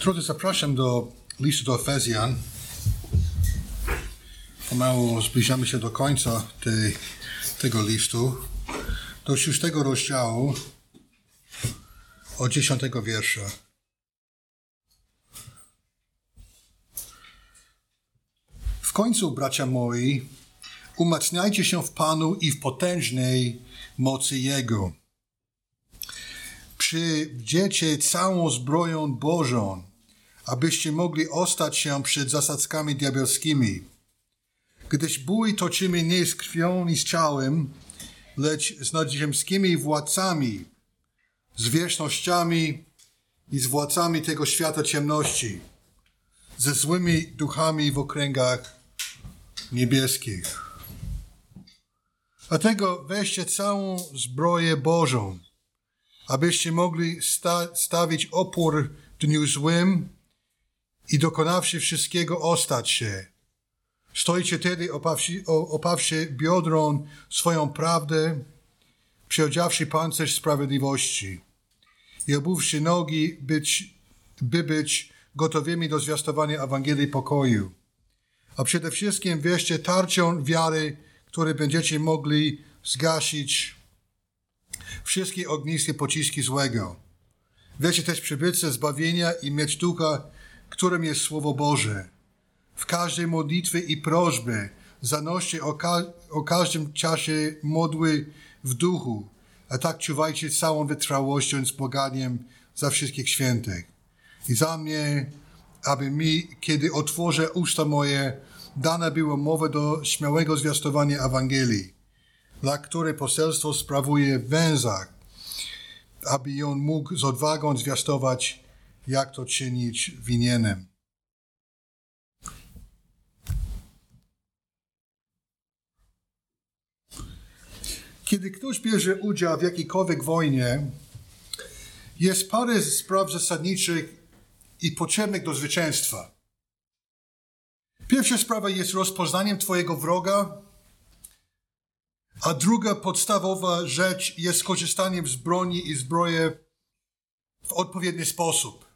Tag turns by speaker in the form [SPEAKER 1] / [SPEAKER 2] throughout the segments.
[SPEAKER 1] Drodzy, zapraszam do listu do Efezjan. Pomału zbliżamy się do końca tej, tego listu, do szóstego rozdziału, od dziesiątego wiersza. W końcu, bracia moi, umacniajcie się w Panu i w potężnej mocy Jego. Przywdziecie całą zbroją Bożą, abyście mogli ostać się przed zasadzkami diabelskimi. Gdyż bój toczymy nie z krwią i z ciałem, lecz z nadziemskimi władcami, z wiecznościami i z władcami tego świata ciemności, ze złymi duchami w okręgach niebieskich. Dlatego weźcie całą zbroję Bożą, abyście mogli sta stawić opór dniu złym i dokonawszy wszystkiego ostać się. Stoicie tedy opawszy, opawszy biodrą swoją prawdę, przyodziawszy pancerz sprawiedliwości i obuwszy nogi, być, by być gotowymi do zwiastowania Ewangelii pokoju. A przede wszystkim wierzcie tarczą wiary, które będziecie mogli zgasić wszystkie ogniskie pociski złego. Wiecie też przybytce zbawienia i mieć ducha, którym jest Słowo Boże. W każdej modlitwie i prośbie zanoście o, ka o każdym czasie modły w duchu, a tak czuwajcie całą wytrwałością z błaganiem za wszystkich świętych. I za mnie, aby mi, kiedy otworzę usta moje, dana była mowa do śmiałego zwiastowania Ewangelii, dla której poselstwo sprawuje w węzach, aby ją mógł z odwagą zwiastować, jak to czynić winienem. Kiedy ktoś bierze udział w jakiejkolwiek wojnie, jest parę spraw zasadniczych i potrzebnych do zwycięstwa. Pierwsza sprawa jest rozpoznaniem Twojego wroga, a druga podstawowa rzecz jest korzystaniem z broni i zbroje w odpowiedni sposób.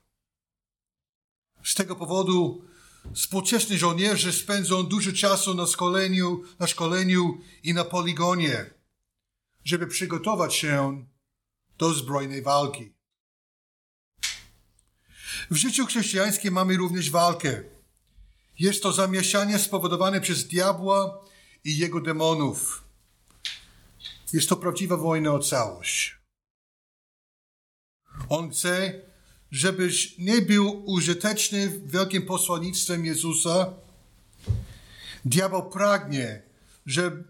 [SPEAKER 1] Z tego powodu współczesni żołnierze spędzą dużo czasu na szkoleniu, na szkoleniu i na poligonie, żeby przygotować się do zbrojnej walki. W życiu chrześcijańskim mamy również walkę. Jest to zamieszanie spowodowane przez diabła i jego demonów. Jest to prawdziwa wojna o całość. On chce, żebyś nie był użyteczny w wielkim posłannictwem Jezusa. Diabeł pragnie,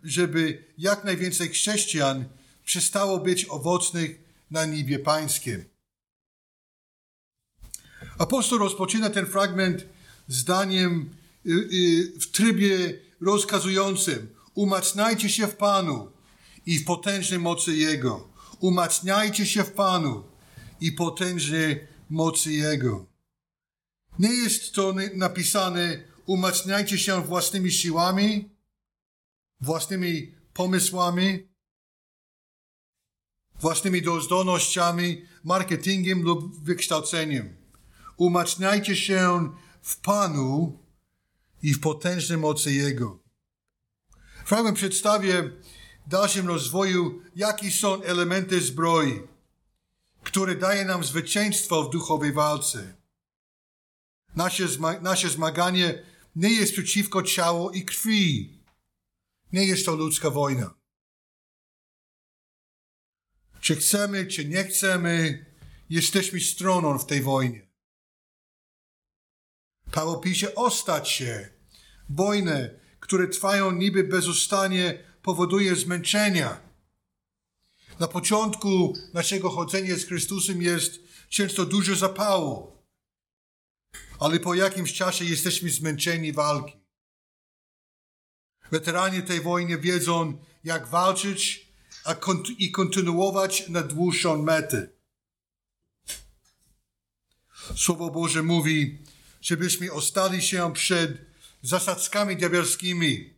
[SPEAKER 1] żeby jak najwięcej chrześcijan przestało być owocnych na niebie pańskim. Apostoł rozpoczyna ten fragment zdaniem y, y, w trybie rozkazującym: Umacniajcie się w Panu i w potężnej mocy Jego. Umacniajcie się w Panu i potężnej mocy Jego. Nie jest to napisane: umacniajcie się własnymi siłami, własnymi pomysłami, własnymi zdolnościami, marketingiem lub wykształceniem. Umacniajcie się w Panu i w potężnej mocy Jego. Fragment przedstawię w dalszym rozwoju, jakie są elementy zbroi, które daje nam zwycięstwo w duchowej walce. Nasze, zma nasze zmaganie nie jest przeciwko ciału i krwi. Nie jest to ludzka wojna. Czy chcemy, czy nie chcemy, jesteśmy stroną w tej wojnie. Paweł pisze, ostać się. Wojny, które trwają niby bezustannie, powoduje zmęczenia. Na początku naszego chodzenia z Chrystusem jest często dużo zapału, ale po jakimś czasie jesteśmy zmęczeni walki. Weterani tej wojny wiedzą, jak walczyć a i kontynuować na dłuższą metę. Słowo Boże mówi, żebyśmy ostali się przed zasadzkami diabelskimi.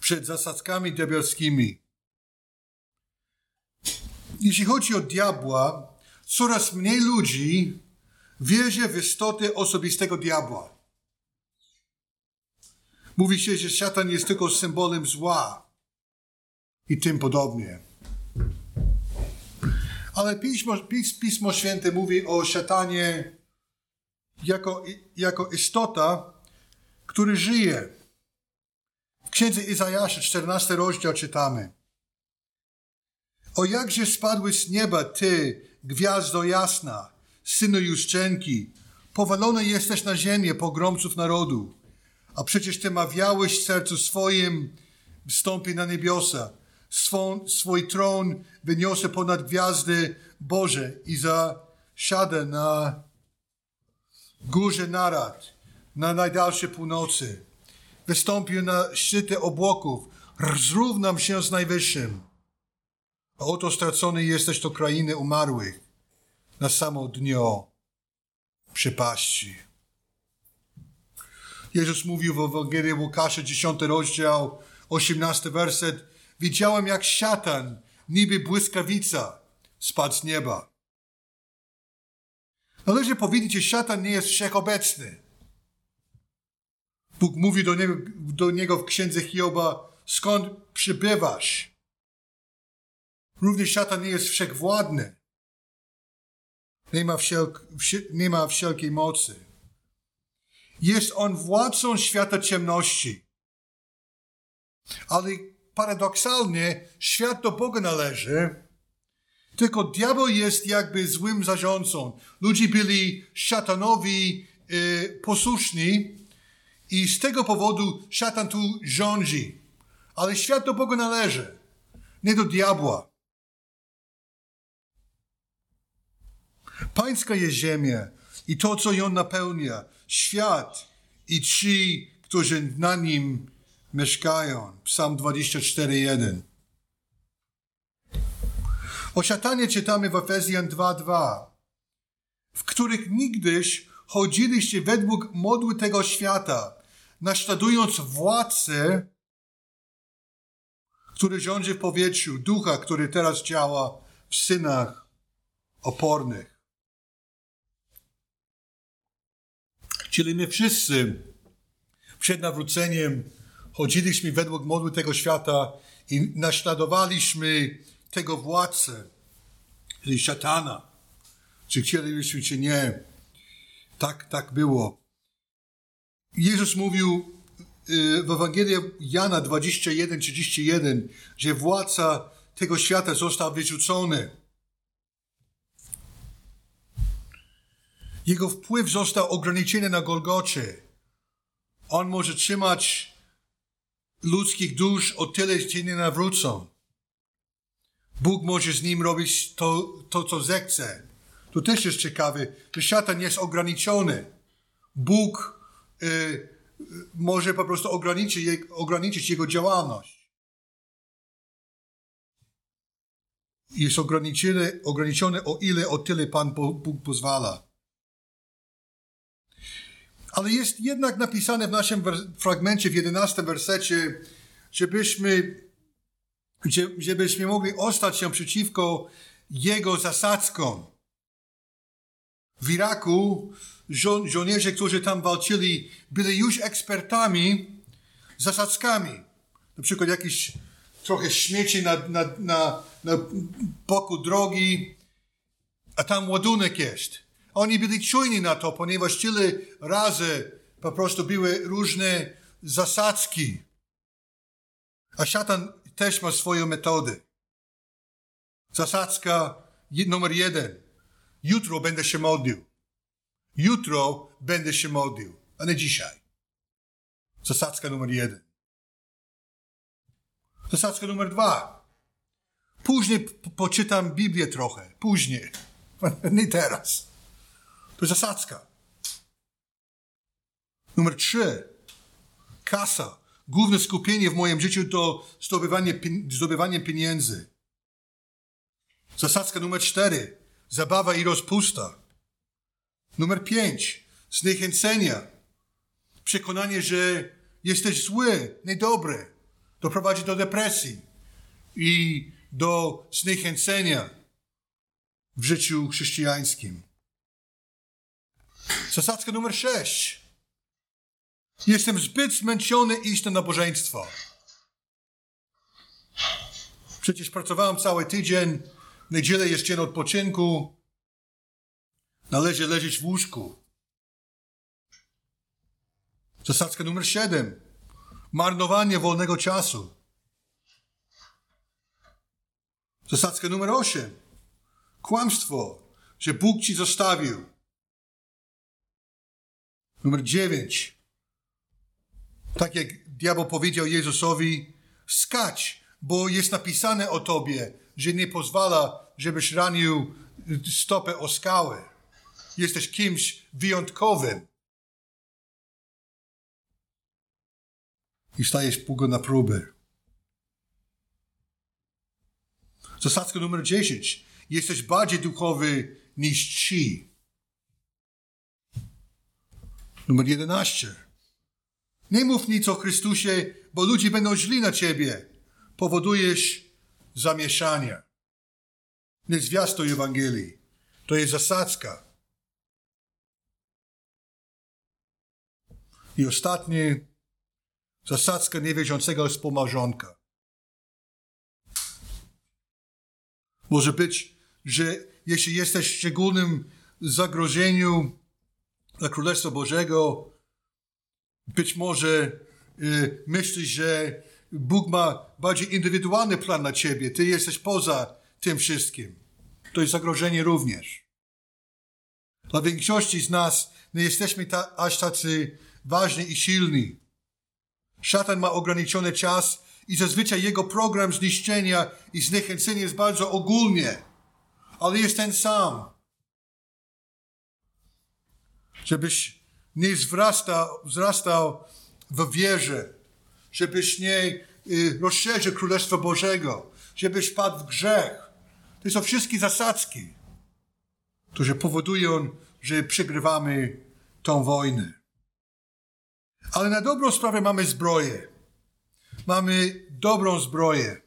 [SPEAKER 1] Przed zasadzkami diabelskimi. Jeśli chodzi o diabła, coraz mniej ludzi wierzy w istotę osobistego diabła. Mówi się, że szatan jest tylko symbolem zła i tym podobnie. Ale Pismo, Pismo Święte mówi o szatanie jako, jako istota, który żyje. W księdze Izajasza, 14 rozdział czytamy. O jakże spadły z nieba ty, gwiazdo jasna, synu Juszczenki, powalony jesteś na ziemię pogromców narodu, a przecież ty mawiałeś w sercu swoim, wstąpi na niebiosa, swą, swój tron wyniosę ponad gwiazdy Boże i zasiadę na górze narad, na najdalszej północy. Wystąpił na szczyty obłoków, zrównam się z Najwyższym. A oto stracony jesteś do krainy umarłych, na samo dnio przepaści. Jezus mówił w Ewangelii Łukasza, 10 rozdział, 18 werset. Widziałem jak szatan, niby błyskawica, spadł z nieba. Należy powiedzieć, że szatan nie jest wszechobecny. Bóg mówi do niego, do niego w księdze Hioba, skąd przybywasz? Również szatan nie jest wszechwładny. Nie ma, wszelk, nie ma wszelkiej mocy. Jest on władcą świata ciemności. Ale paradoksalnie świat do Boga należy, tylko diabeł jest jakby złym zarządcą. Ludzie byli szatanowi y, posłuszni i z tego powodu szatan tu rządzi. Ale świat do Boga należy, nie do diabła. Pańska jest ziemia i to, co ją napełnia, świat i ci, którzy na nim mieszkają. Psalm 24:1. O szatanie czytamy w Efezjan 2:2, w których nigdyś chodziliście według modły tego świata, naśladując władcę, który rządzi w powietrzu, ducha, który teraz działa w synach opornych. Czyli my wszyscy przed nawróceniem chodziliśmy według modły tego świata i naśladowaliśmy tego władcę, czyli szatana. Czy chcielibyśmy, czy nie. Tak, tak było. Jezus mówił y, w Ewangelii Jana 21, 31, że władca tego świata został wyrzucony. Jego wpływ został ograniczony na Golgocie. On może trzymać ludzkich dusz o tyle, że nie nawrócą. Bóg może z nim robić to, to co zechce. To też jest ciekawe, że szatan jest ograniczony. Bóg y, może po prostu ograniczyć, ograniczyć jego działalność. Jest ograniczony, ograniczony o ile, o tyle Pan Bóg pozwala. Ale jest jednak napisane w naszym fragmencie, w 11 wersecie, żebyśmy, żebyśmy mogli ostać się przeciwko jego zasadzkom. W Iraku żo żołnierze, którzy tam walczyli, byli już ekspertami zasadzkami. Na przykład jakieś trochę śmieci na, na, na, na boku drogi, a tam ładunek jest. Oni byli czujni na to, ponieważ tyle razy po prostu były różne zasadzki. A szatan też ma swoją metodę. Zasadzka numer jeden. Jutro będę się modlił. Jutro będę się modlił, a nie dzisiaj. Zasadzka numer jeden. Zasadzka numer dwa. Później poczytam Biblię trochę. Później. Nie teraz. To jest zasadzka. Numer trzy. Kasa. Główne skupienie w moim życiu to zdobywanie, zdobywanie pieniędzy. Zasadzka numer cztery. Zabawa i rozpusta. Numer pięć. Zniechęcenia. Przekonanie, że jesteś zły, niedobry. Doprowadzi do depresji i do zniechęcenia w życiu chrześcijańskim. Zasadzka numer sześć. Jestem zbyt zmęczony iść na nabożeństwo. Przecież pracowałem cały tydzień, niedzielę jest dzień odpoczynku. Należy leżeć w łóżku. Zasadzka numer siedem. Marnowanie wolnego czasu. Zasadzka numer osiem. Kłamstwo, że Bóg ci zostawił. Numer dziewięć. Tak jak diabeł powiedział Jezusowi, skać, bo jest napisane o tobie, że nie pozwala, żebyś ranił stopę o skałę. Jesteś kimś wyjątkowym. I stajesz pół na próbę. Zasadzka numer 10. Jesteś bardziej duchowy niż ci. Numer 11. Nie mów nic o Chrystusie, bo ludzie będą źli na ciebie. Powodujesz zamieszanie. Nie zwiastuj Ewangelii. To jest zasadzka. I ostatnie, zasadzka niewierzącego wspomałżonka. Może być, że jeśli jesteś w szczególnym zagrożeniu dla Królestwa Bożego, być może y, myślisz, że Bóg ma bardziej indywidualny plan na ciebie. Ty jesteś poza tym wszystkim. To jest zagrożenie również. Dla większości z nas nie jesteśmy ta, aż tacy ważni i silni. Szatan ma ograniczony czas i zazwyczaj jego program zniszczenia i zniechęcenia jest bardzo ogólnie, ale jest ten sam. Żebyś nie wzrastał, wzrastał w wierze, żebyś nie y, rozszerzył Królestwa Bożego, żebyś padł w grzech. To są wszystkie zasadzki, które powodują, że przegrywamy tą wojnę. Ale na dobrą sprawę mamy zbroję. Mamy dobrą zbroję.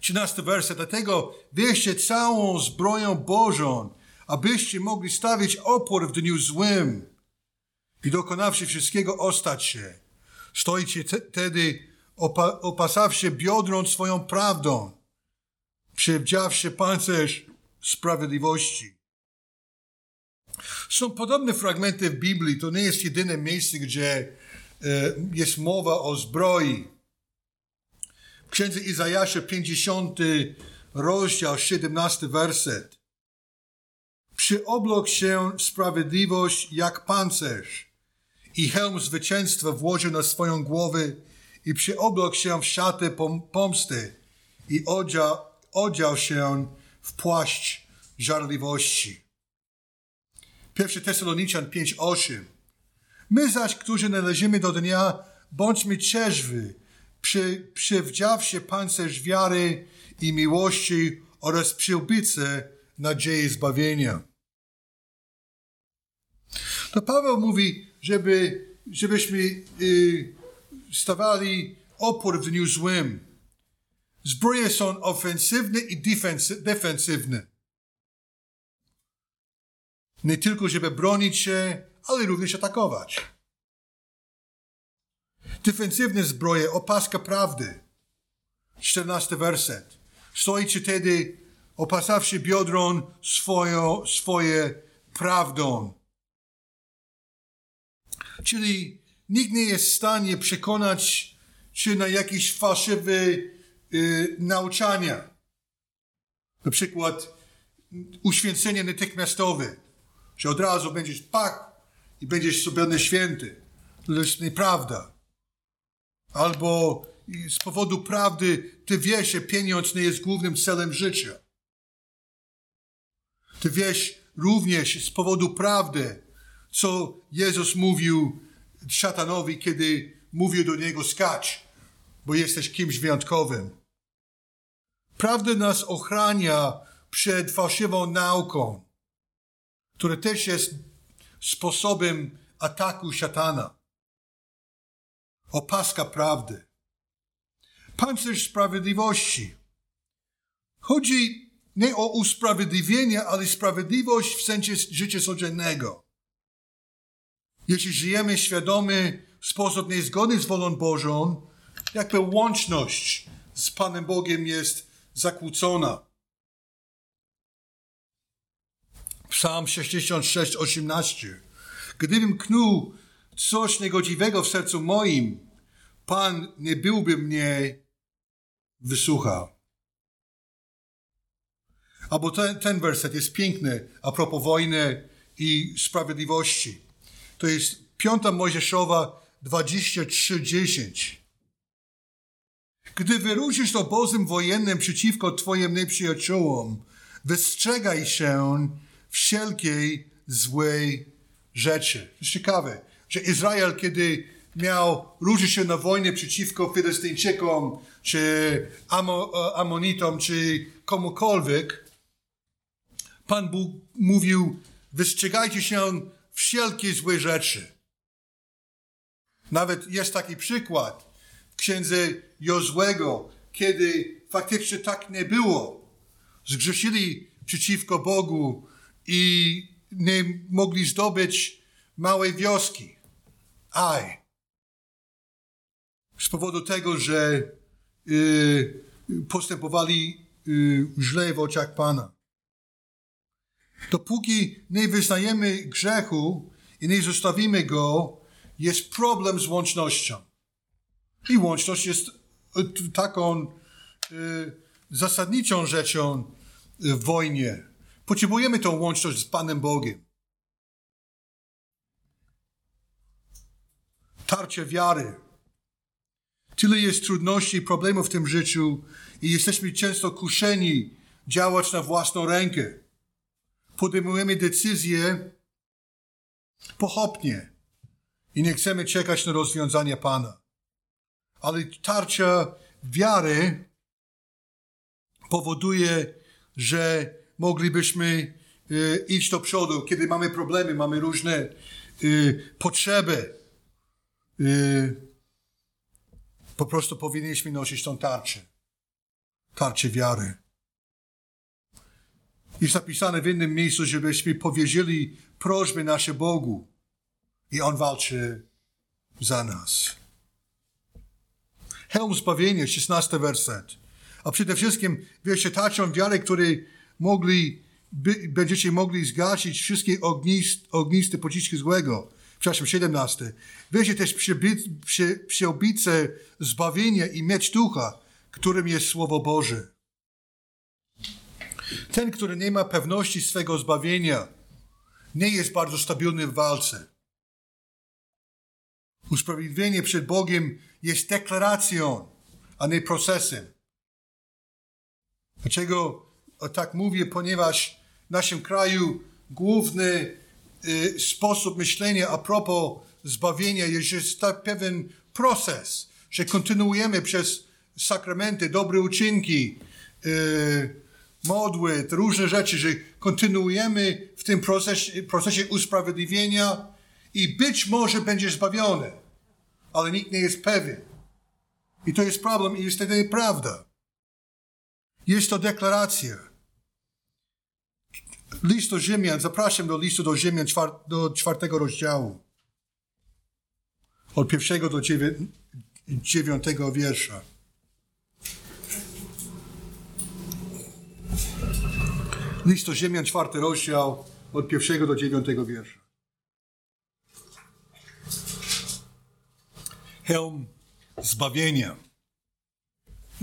[SPEAKER 1] 13 werset. Dlatego wieście całą zbroją Bożą, abyście mogli stawić opór w dniu złym i dokonawszy wszystkiego ostać się. Stoicie wtedy opa opasawszy biodrą swoją prawdą, przywdziawszy pancerz sprawiedliwości. Są podobne fragmenty w Biblii. To nie jest jedyne miejsce, gdzie e, jest mowa o zbroi. W księdze Izajasza 50 rozdział 17 werset. Przyoblok się sprawiedliwość jak pancerz i hełm zwycięstwa włożył na swoją głowę i przyoblok się w szatę pomsty i odział, odział się w płaszcz żarliwości. 1 Tesaloniczan 5:8. My zaś, którzy należymy do dnia, bądźmy trzeźwy, przy, przywdziawszy pancerz wiary i miłości oraz przyłbice nadziei zbawienia. To Paweł mówi, żeby, żebyśmy y, stawali opór w dniu złym. Zbroje są ofensywne i defensywne. Nie tylko, żeby bronić się, ale również atakować. Defensywne zbroje, opaska prawdy. 14 werset. Stoicie wtedy, opasawszy biodron swoją, swoje prawdą. Czyli nikt nie jest w stanie przekonać się na jakieś fałszywe y, nauczania. Na przykład uświęcenie natychmiastowe że od razu będziesz pak i będziesz sobie święty. To jest nieprawda. Albo z powodu prawdy ty wiesz, że pieniądz nie jest głównym celem życia. Ty wiesz również z powodu prawdy, co Jezus mówił szatanowi, kiedy mówił do niego skacz, bo jesteś kimś wyjątkowym. Prawda nas ochrania przed fałszywą nauką które też jest sposobem ataku szatana. Opaska prawdy. Pancerz sprawiedliwości. Chodzi nie o usprawiedliwienie, ale sprawiedliwość w sensie życia codziennego. Jeśli żyjemy świadomy w sposób niezgodny z wolą Bożą, jakby łączność z Panem Bogiem jest zakłócona. Psalm 66, 18. Gdybym knuł coś niegodziwego w sercu moim, Pan nie byłby mnie wysłuchał. Albo ten, ten werset jest piękny a propos wojny i sprawiedliwości. To jest 5 Mojżeszowa 23:10. Gdy wyruszysz obozem wojennym przeciwko Twoim nieprzyjaciołom, wystrzegaj się wszelkiej złej rzeczy. To jest ciekawe, że Izrael, kiedy miał ruszyć się na wojnę przeciwko Filystyńczykom, czy Amo, Amonitom, czy komukolwiek, Pan Bóg mówił, wystrzegajcie się wszelkie złe rzeczy. Nawet jest taki przykład w księdze Jozłego, kiedy faktycznie tak nie było. Zgrzeszyli przeciwko Bogu i nie mogli zdobyć małej wioski. Aj. Z powodu tego, że y, postępowali y, źle w oczach Pana. Dopóki nie wyznajemy grzechu i nie zostawimy go, jest problem z łącznością. I łączność jest y, taką y, zasadniczą rzeczą w wojnie. Potrzebujemy tą łączność z Panem Bogiem. Tarcie wiary. Tyle jest trudności i problemów w tym życiu i jesteśmy często kuszeni działać na własną rękę. Podejmujemy decyzje pochopnie i nie chcemy czekać na rozwiązania Pana. Ale tarcza wiary powoduje, że moglibyśmy y, iść do przodu, kiedy mamy problemy, mamy różne y, potrzeby. Y, po prostu powinniśmy nosić tą tarczę. Tarczę wiary. Jest napisane w innym miejscu, żebyśmy powierzyli prośby nasze Bogu i On walczy za nas. Helm zbawienia, 16 werset. A przede wszystkim, wiecie, tarczą wiary, której mogli, by, będziecie mogli zgasić wszystkie ognist, ogniste pociski złego. Przepraszam, 17. Wiecie też przyobicę zbawienia i miecz ducha, którym jest Słowo Boże. Ten, który nie ma pewności swego zbawienia, nie jest bardzo stabilny w walce. Usprawiedliwienie przed Bogiem jest deklaracją, a nie procesem. Dlaczego tak mówię? Ponieważ w naszym kraju główny y, sposób myślenia a propos zbawienia jest, że jest tak pewien proces, że kontynuujemy przez sakramenty, dobre uczynki, y, modły, różne rzeczy, że kontynuujemy w tym procesie, procesie usprawiedliwienia i być może będzie zbawiony, ale nikt nie jest pewien. I to jest problem i jest to nieprawda. Jest to deklaracja. List do Rzymian, zapraszam do listu do Rzymian czwar, do czwartego rozdziału. Od pierwszego do dziewiątego wiersza. List do Ziemian, czwarty rozdział, od pierwszego do dziewiątego wiersza. Helm zbawienia.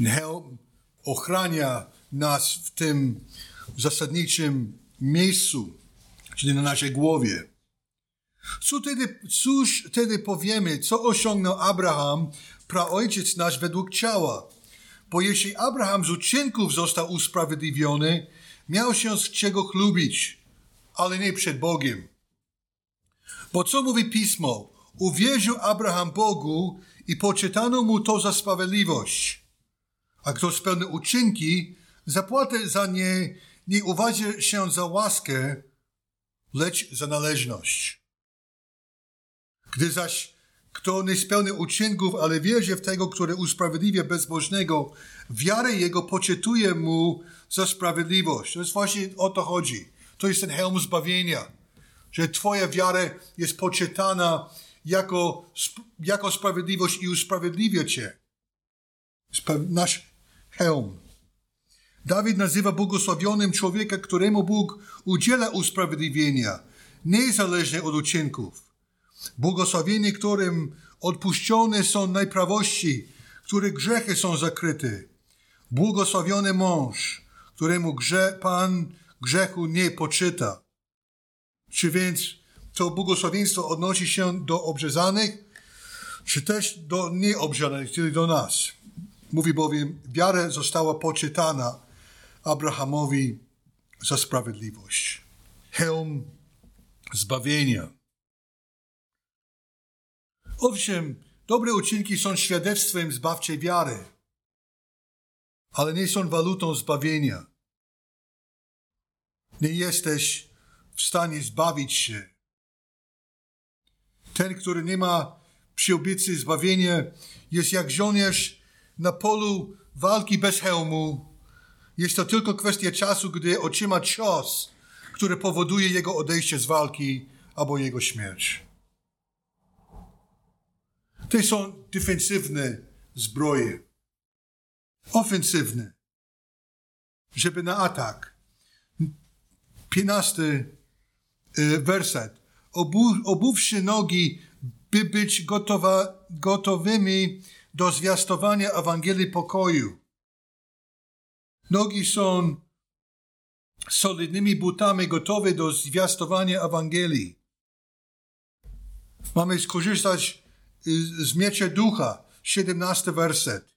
[SPEAKER 1] Helm ochrania nas w tym zasadniczym miejscu, czyli na naszej głowie. Co wtedy, cóż wtedy powiemy, co osiągnął Abraham, praojciec nasz według ciała? Bo jeśli Abraham z uczynków został usprawiedliwiony, miał się z czego chlubić, ale nie przed Bogiem. Bo co mówi Pismo? Uwierzył Abraham Bogu i poczytano mu to za sprawiedliwość. A kto spełnił uczynki, zapłatę za nie nie uważa się za łaskę, lecz za należność. Gdy zaś kto nie spełni uczynków, ale wierzy w tego, który usprawiedliwia bezbożnego, wiarę jego poczytuje mu za sprawiedliwość. To jest właśnie o to chodzi. To jest ten helm zbawienia. że Twoja wiara jest poczytana jako, jako sprawiedliwość i usprawiedliwia Cię. Nasz hełm. Dawid nazywa błogosławionym człowieka, któremu Bóg udziela usprawiedliwienia, niezależnie od uczynków. Błogosławieni, którym odpuszczone są najprawości, których grzechy są zakryte. Błogosławiony mąż, któremu grze, Pan grzechu nie poczyta. Czy więc to błogosławieństwo odnosi się do obrzezanych, czy też do nieobrzezanych, czyli do nas? Mówi bowiem, wiara została poczytana Abrahamowi za sprawiedliwość. Hełm zbawienia. Owszem, dobre uczynki są świadectwem zbawczej wiary, ale nie są walutą zbawienia. Nie jesteś w stanie zbawić się. Ten, który nie ma przyobietnicy zbawienia, jest jak żołnierz na polu walki bez hełmu. Jest to tylko kwestia czasu, gdy otrzyma cios, który powoduje jego odejście z walki albo jego śmierć. To są defensywne zbroje. Ofensywne. Żeby na atak. 15 y, werset. Obu, obuwszy nogi, by być gotowa, gotowymi do zwiastowania Ewangelii pokoju. Nogi są solidnymi butami gotowe do zwiastowania Ewangelii. Mamy skorzystać z miecza ducha, 17 werset.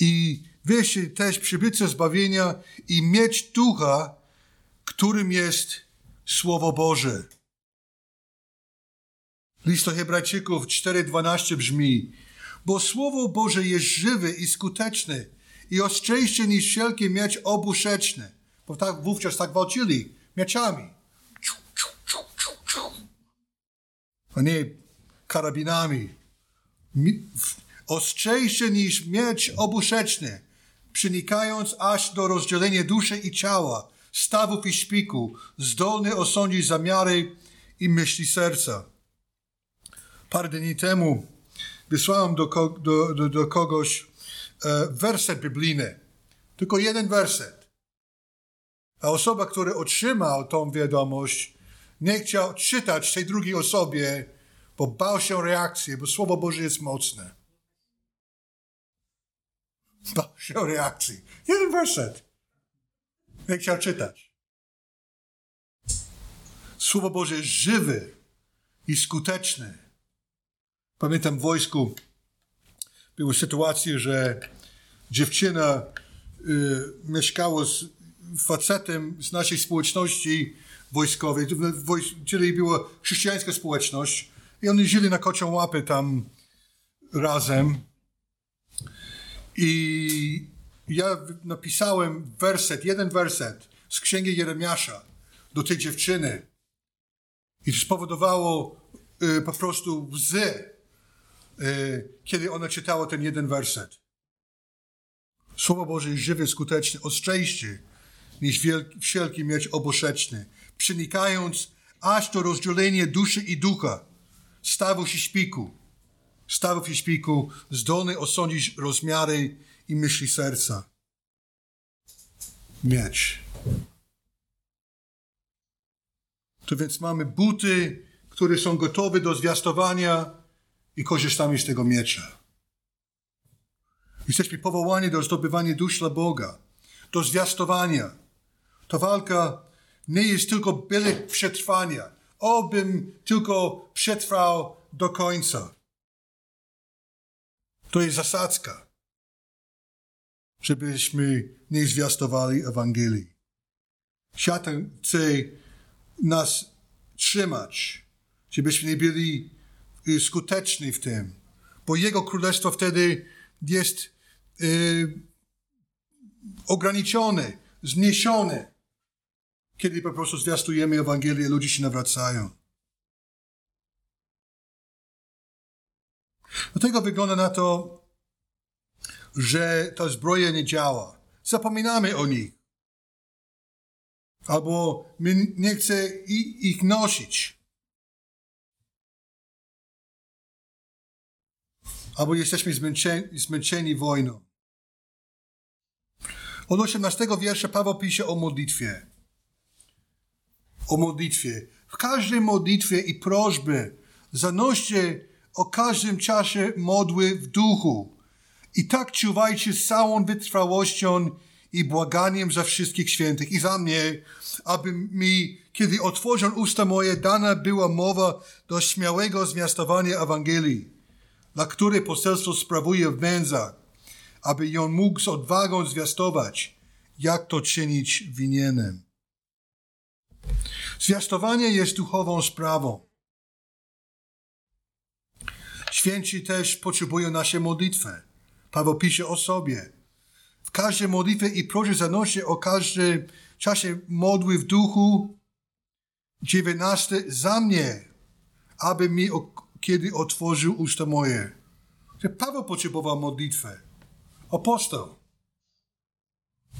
[SPEAKER 1] I weźcie też przybycie zbawienia i miecz ducha, którym jest Słowo Boże. List do Hebrajczyków 4:12 brzmi: Bo Słowo Boże jest żywe i skuteczne i ostrzejsze niż wszelkie miecz obuszeczny. Bo tak, wówczas tak walczyli mieczami. A nie karabinami. Ostrzejsze niż miecz obuszeczny, przenikając aż do rozdzielenia duszy i ciała, stawów i szpiku, zdolny osądzić zamiary i myśli serca. Parę dni temu wysłałem do, do, do, do kogoś e, werset biblijny. Tylko jeden werset. A osoba, która otrzymał tą wiadomość, nie chciał czytać tej drugiej osobie, bo bał się reakcji, bo Słowo Boże jest mocne. Bał się reakcji. Jeden werset. Nie chciał czytać. Słowo Boże jest żywy i skuteczny. Pamiętam w wojsku były sytuacje, że dziewczyna y, mieszkała z facetem z naszej społeczności wojskowej, czyli była chrześcijańska społeczność i oni żyli na kocią łapy tam razem. I ja napisałem werset, jeden werset z księgi Jeremiasza do tej dziewczyny. I spowodowało y, po prostu łzy, y, kiedy ona czytała ten jeden werset. Słowo Boże jest żywe, skuteczne, ostrzejsze niż wielki, wszelki miecz oboszeczny, przenikając aż do rozdzielenia duszy i ducha, stawów i szpiku. Stawów i szpiku zdolny osądzić rozmiary i myśli serca. Miecz. To więc mamy buty, które są gotowe do zwiastowania i korzystamy z tego miecza. Jesteśmy powołani do zdobywania dusz dla Boga, do zwiastowania. To walka nie jest tylko byle przetrwania. Obym tylko przetrwał do końca. To jest zasadzka żebyśmy nie zwiastowali Ewangelii. Szatan chce nas trzymać, żebyśmy nie byli y, skuteczni w tym, bo Jego Królestwo wtedy jest y, ograniczone, zmniejszone, kiedy po prostu zwiastujemy Ewangelię, ludzie się nawracają. Dlatego wygląda na to, że ta zbroja nie działa. Zapominamy o nich. albo nie chcemy ich nosić. Albo jesteśmy zmęczeni, zmęczeni wojną. Od 18 wiersza Paweł pisze o modlitwie. O modlitwie. W każdej modlitwie i prośbie zanoście o każdym czasie modły w duchu. I tak czuwajcie z całą wytrwałością i błaganiem za wszystkich świętych i za mnie, aby mi, kiedy otworzą usta moje, dana była mowa do śmiałego zwiastowania Ewangelii, dla której poselstwo sprawuje w węzach, aby ją mógł z odwagą zwiastować, jak to czynić winienem. Zwiastowanie jest duchową sprawą. Święci też potrzebują naszej modlitwy. Paweł pisze o sobie. W każdej modlitwie i proszę zanosi o każdym czasie modły w duchu. 19. Za mnie, aby mi, kiedy otworzył usta moje. Paweł potrzebował modlitwę. Apostoł.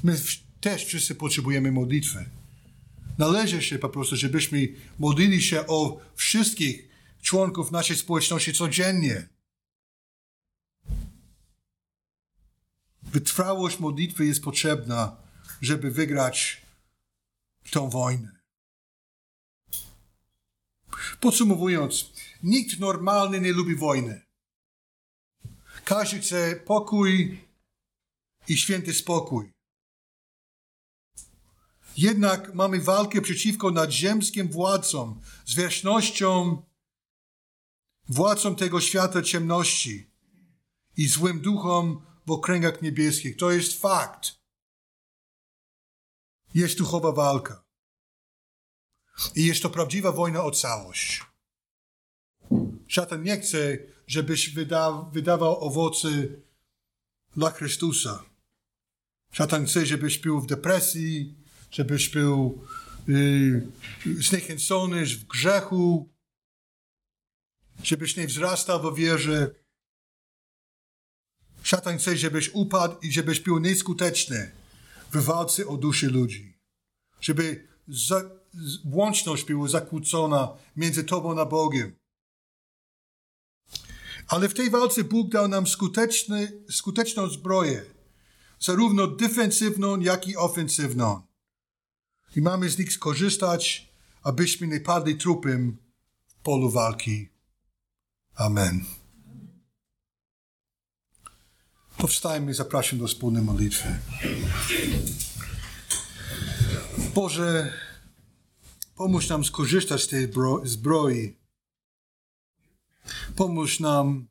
[SPEAKER 1] My też wszyscy potrzebujemy modlitwy. Należy się po prostu, żebyśmy modlili się o wszystkich członków naszej społeczności codziennie. Wytrwałość modlitwy jest potrzebna, żeby wygrać tę wojnę. Podsumowując, nikt normalny nie lubi wojny. Każdy chce pokój i święty spokój. Jednak mamy walkę przeciwko nadziemskim władcom, zwierzchnościom, władcom tego świata ciemności i złym duchom w okręgach niebieskich. To jest fakt. Jest duchowa walka. I jest to prawdziwa wojna o całość. Szatan nie chce, żebyś wyda wydawał owoce dla Chrystusa. Szatan chce, żebyś był w depresji, żebyś był yy, zniechęcony w grzechu, żebyś nie wzrastał w wierze. Szatan chce, żebyś upadł i żebyś był nieskuteczny w walce o duszy ludzi. Żeby za, łączność była zakłócona między Tobą a Bogiem. Ale w tej walce Bóg dał nam skuteczny, skuteczną zbroję, zarówno defensywną, jak i ofensywną. I mamy z nich skorzystać, abyśmy nie padli trupem w polu walki. Amen. Powstajmy zapraszam do wspólnej modlitwy. Boże, pomóż nam skorzystać z tej zbroi. Pomóż nam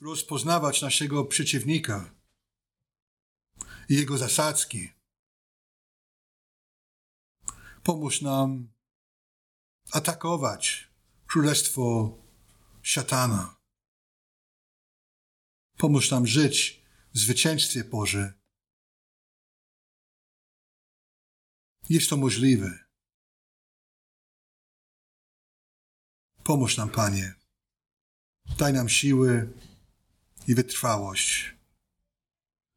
[SPEAKER 1] rozpoznawać naszego przeciwnika i jego zasadzki. Pomóż nam atakować królestwo szatana. Pomóż nam żyć w zwycięstwie Boże. Jest to możliwe. Pomóż nam, Panie. Daj nam siły i wytrwałość.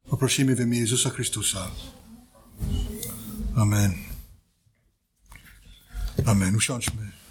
[SPEAKER 1] Poprosimy w imię Jezusa Chrystusa. Amen. Amen. Usiądźmy.